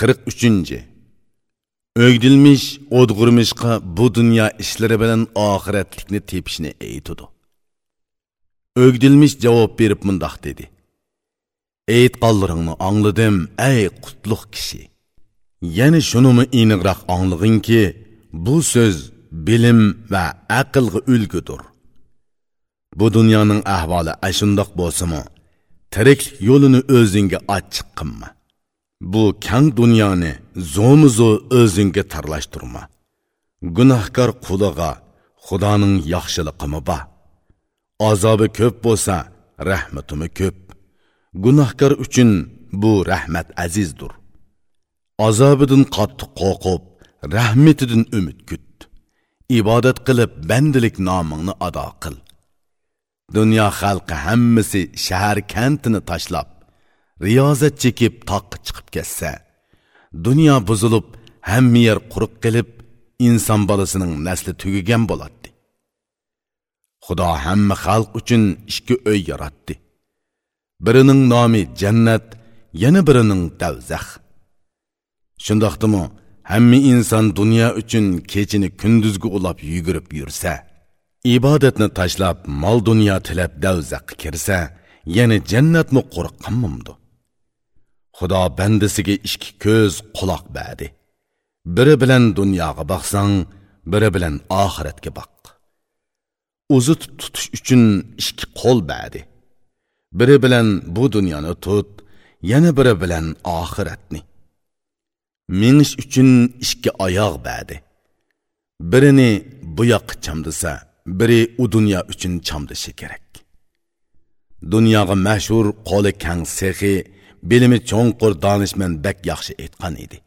43. Ögdilmiş, odgurmishqa bu dunyo ishlari bilan oxiratlikni tepishni aytudi. Ögdilmiş javob berib mundoq dedi. aytqonlaringni angladim, ey qutluq kishi. Yana shunimi aniqroq anglig'inki bu so'z bilim va aqlga ulgudir. Bu dunyoning ahvoli ashundoq bo'lsimi tiriklik yo'lini o'zingga ochiq qilma. Bu kang dunyoni zo'mizo o'zingga tarlashtirma. Gunohkor quliga Xudoning yaxshiligimi bor. Azobi ko'p bo'lsa, rahmatimi ko'p. Gunohkor uchun bu rahmat azizdir. Azobidan qattiq qo'rqib, rahmetidan umid kut. Ibodat qilib, bandilik nomingni ado qil. Dunyo xalqi hammasi shahar kantini tashlab, riyozat chekib toqqa chiqib ketsa, dunyo buzilib, hamma yer quruq qilib, inson bolasining nasli tugagan bo'ladi. Xudo hamma xalq uchun ikki uy yaratdi. Birining nomi jannat, yana birining davzax. Shundoqdimi, hamma inson dunyo uchun kechini kunduzga ulab yugurib yursa, ibodatni tashlab mol dunyo tilab davzaqqa kirsa, yana jannatmi qo'rqqanmamdi. Xudo bandasiga ikki ko'z, quloq berdi. Biri bilan dunyoga boqsang, biri bilan oxiratga boq. Uzut tutish uchun ikki qo'l berdi. Biri bilan bu dunyoni tut, yana biri bilan oxiratni. Minish uchun ikki oyoq berdi. Birini bu yoqqa chamdisa, biri u dunyo uchun chamdishi kerak. Dunyoga mashhur qo'li kang sexi bilimi cho'nqur donishmand bak yaxshi aytgan edi.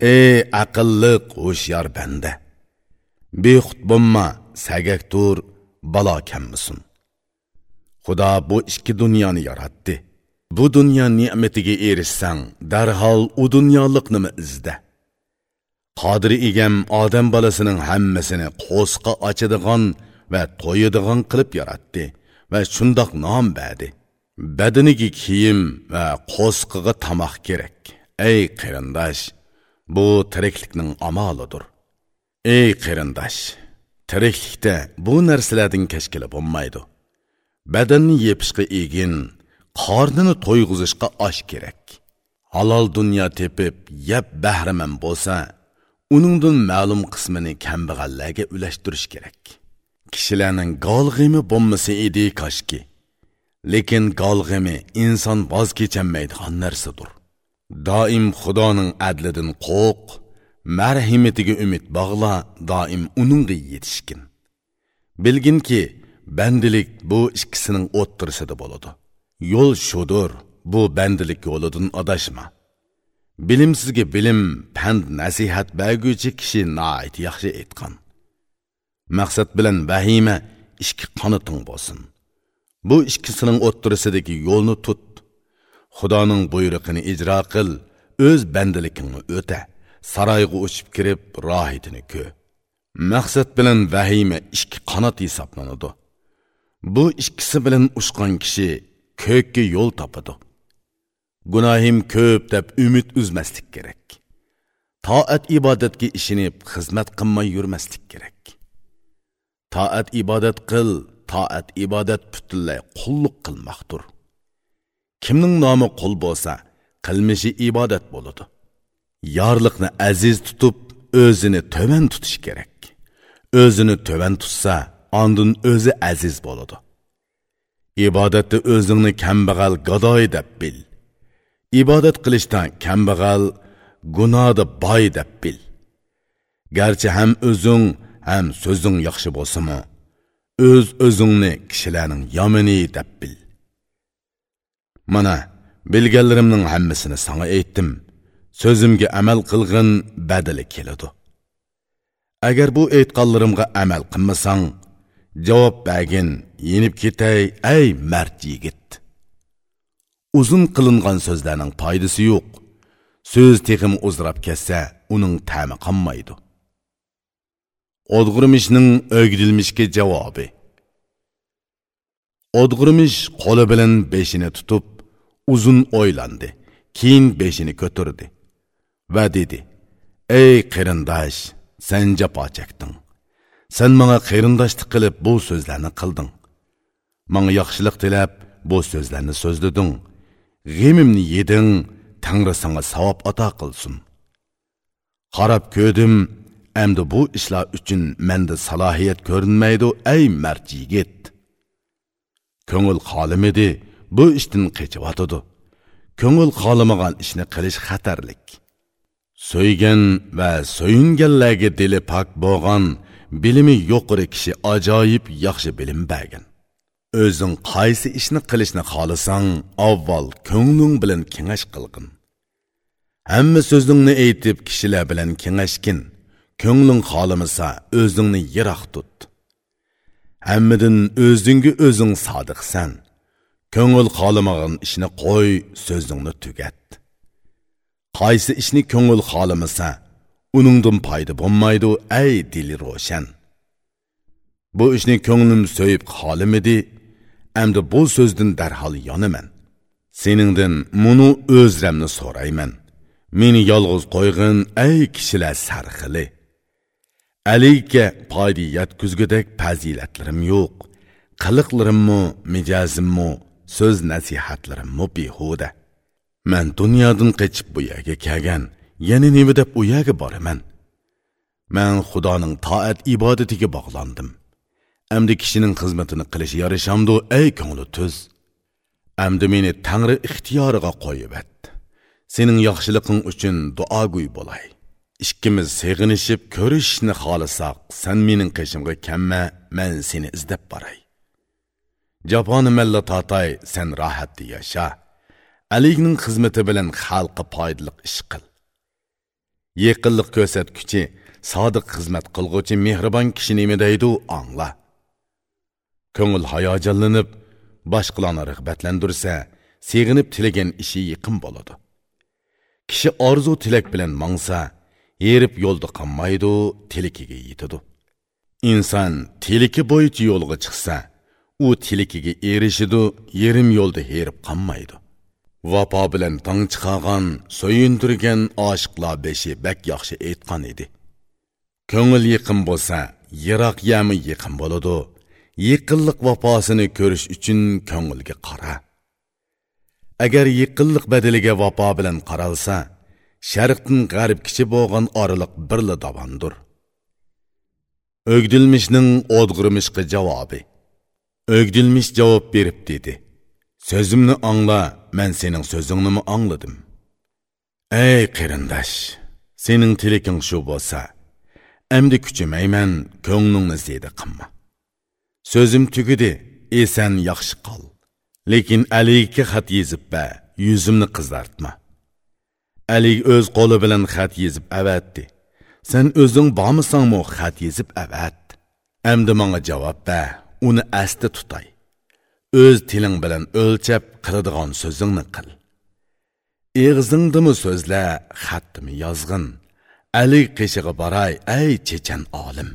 Ey aqlliq, hushyor banda. Bexud bo'lma, sagak tur, balo kammisin. Xudo bu ikki dunyoni yaratdi. Bu dunyo ne'matiga erishsang, darhol u dunyolikni izda. Qodir egam odam bolasining hammasini qo'sqa ochadigan va to'yadigan qilib yaratdi va shundoq nom berdi. Badaniga kiyim va qo'sqiga tamoq kerak. Ey qarindosh, bu tiriklikning amolidir. Ey qarindosh, tiriklikda bu narsalardan kashkila bo'lmaydi. Badanni yepishqa egin, qornini to'yg'izishga osh kerak. Halol dunyo tepib, yeb bahraman bo'lsa, uningdan ma'lum qismini kambag'allarga ulashtirish kerak. Kishilarning golg'imi bo'lmasa edi koshki. Lekin golg'imi inson voz kechanmaydigan narsadir. Doim Xudoning adlidan qo'rq, marhamatiga umid bog'la, doim uningga yetishgin Bilginki, bandilik bu ikkisining o'ttirisida bo'ladi. Yo'l shudur, bu bandilik yo'lidan adashma. Bilimsizga bilim, pand nasihat berguvchi kishi nait yaxshi aytgan. Maqsad bilan vahima ishki qanating bo'lsin. Bu ikkisining o'ttirisidagi yo'lni tut. Xudoning buyrug'ini ijro qil, o'z bandiligingni o'ta. Saroyga uchib kirib, rohitini ko Maqsad bilan vahima ikki qanot hisoblanadi. Bu ikkisi bilan ushqan kishi ko'kka yo'l topadi. Gunohim ko'p deb umid uzmaslik kerak. Toat ibodatga ishinib xizmat qilmay yurmaslik kerak. Toat ibodat qil, toat ibodat butunlay qulluq qilmoqdir. Kimning nomi qul bo'lsa, qilmishi ibodat bo'ladi. Yorliqni aziz tutib, o'zini to'van tutish kerak. O'zini to'van tutsa, ondin o'zi aziz bo'ladi. Ibodatda o'zingni kambag'al gadoy deb bil. Ibodat qilishdan kambag'al, gunohda boy deb bil. Garchi ham o'zing, ham so'zing yaxshi bo'lsa-mu, o'z o'zingni kishilarning yomoni deb bil. Mana bilganlarimning hammasini sana aytdim. So'zimga amal qilg'in badali keladi. Agar bu aytqanlarimga amal qilmasang, javob bagin yenib ketay, ey mard yigit. Uzun qilingan so'zlarning foydasi yo'q. So'z texim uzrab ketsa, uning ta'mi qolmaydi. Odg'urmishning o'gdilmishga javobi. Odg'urmish qo'li bilan beshini tutib, uzun o'ylandi. keyin beshini ko'tardi va dedi ey qarindosh sen jafo chekding sen manga qarindoshlik qilib bu so'zlarni qilding manga yaxshilik tilab bu so'zlarni so'zlading g'imimni yeding tangri sanga savob ato qilsin qarab ko'rdim Әмді бұ ішла үшін мәнді салахиет көрінмейді әй мәрт ey Көңіл қалым еді, бұ bu қечіп атыды. Көңіл қалымыған ishni қылыш xatarlik Сөйген вә so'yinganlarga ділі пак болған, білімі йоқыры кіші ажайып яқшы білім бәген. Өзің қайсы ішіні қылышны қалысаң, аввал ko'ngling білін kengash қылғын. Әмі so'zingni әйтіп кішілі білін kengashgin ko'ngling xohlamasa o'zingni yiroq tut. Hammadan o'zingga o'zing sodiqsan. Ko'ngil xohlamagan ishni qo'y so'zingni tugat. Qaysi ishni ko'ngil xohlamasa uningdan foyda bo'lmaydi ey dili ro'shan. Bu ishni ko'nglim so'yib xohlamidi endi bu so'zdan darhol yonaman. Seningdan muni o'zramni so'rayman. Meni yolg'iz qo'yg'in ey kishilar sarxili. Aliga foyda yetkuzgudek fazilatlarim yo'q. qiliqlarimmu mijozimmi, so'z nasihatlarimmi behuda. Men dunyodan qochib bu yerga kelgan, yana nima deb u yerga boraman? Men Xudoning toat ibodatiga bog'landim. Amdi kishining xizmatini qilish yarishamdu ey ko'ngli tuz. Amdi meni Tangri ixtiyoriga qo'yib et. Sening yaxshiliqing uchun duogo'y bo'lay. Ikkimiz sig'inishib ko'rishishni xohlasak san mening qishimga kamma man seni izlab boray. Jafoni malla totay san rohatda yasha. Aligning xizmati bilan xalqqa foydali ish qil. Yaqinlik ko'rsatguchi sodiq xizmat qilg'uvchi mehribon kishi nima deydi angla. Ko'ngil hayajonlanib boshqalarni rag'batlantirsa sig'inib tilagan ishi yiqin bo'ladi. Kishi orzu tilak bilan mangsa erib yo'lda qolmaydi tilikiga yetadi. Inson tiliki bo'yicha yo'lga chiqsa u tilikiga erishidi yerim yo'lda herib qolmaydi. Vafo bilan tong chiqargan so'yintirgan oshiqlar beshi bak yaxshi aytgan edi. Ko'ngil yiqin bo'lsa yiroq yami yiqin bo'ladi yiqinliq vafosini ko'rish uchun ko'ngilga qara agar yiqinliq badaliga vafo bilan qaralsa sharqdan g'arbgacha bo'lgan oraliq birla davondir o'gdilmishning o'dg'irmishqa javobi. O'gdilmish javob berib dedi. So'zimni angla man sening so'zingnimi angladim? Ey qarindosh sening tiliking shu bo'lsa amdi kuchimayman ko'nglingni ziyda qilma so'zim tugidi esan yaxshi qol. Lekin aliga xat yezib ba yuzimni qizartma. Ali o'z qo'li bilan xat yezib avatdi. Sen o'zing bormisangmi xat yezib avat? Endi menga javob ber, uni asda tutay. O'z tiling bilan o'lchab qiladigan so'zingni qil. Eg'zingdimi so'zla, xatdimi yozg'in. Ali qishig'i boray, ey chechan olim.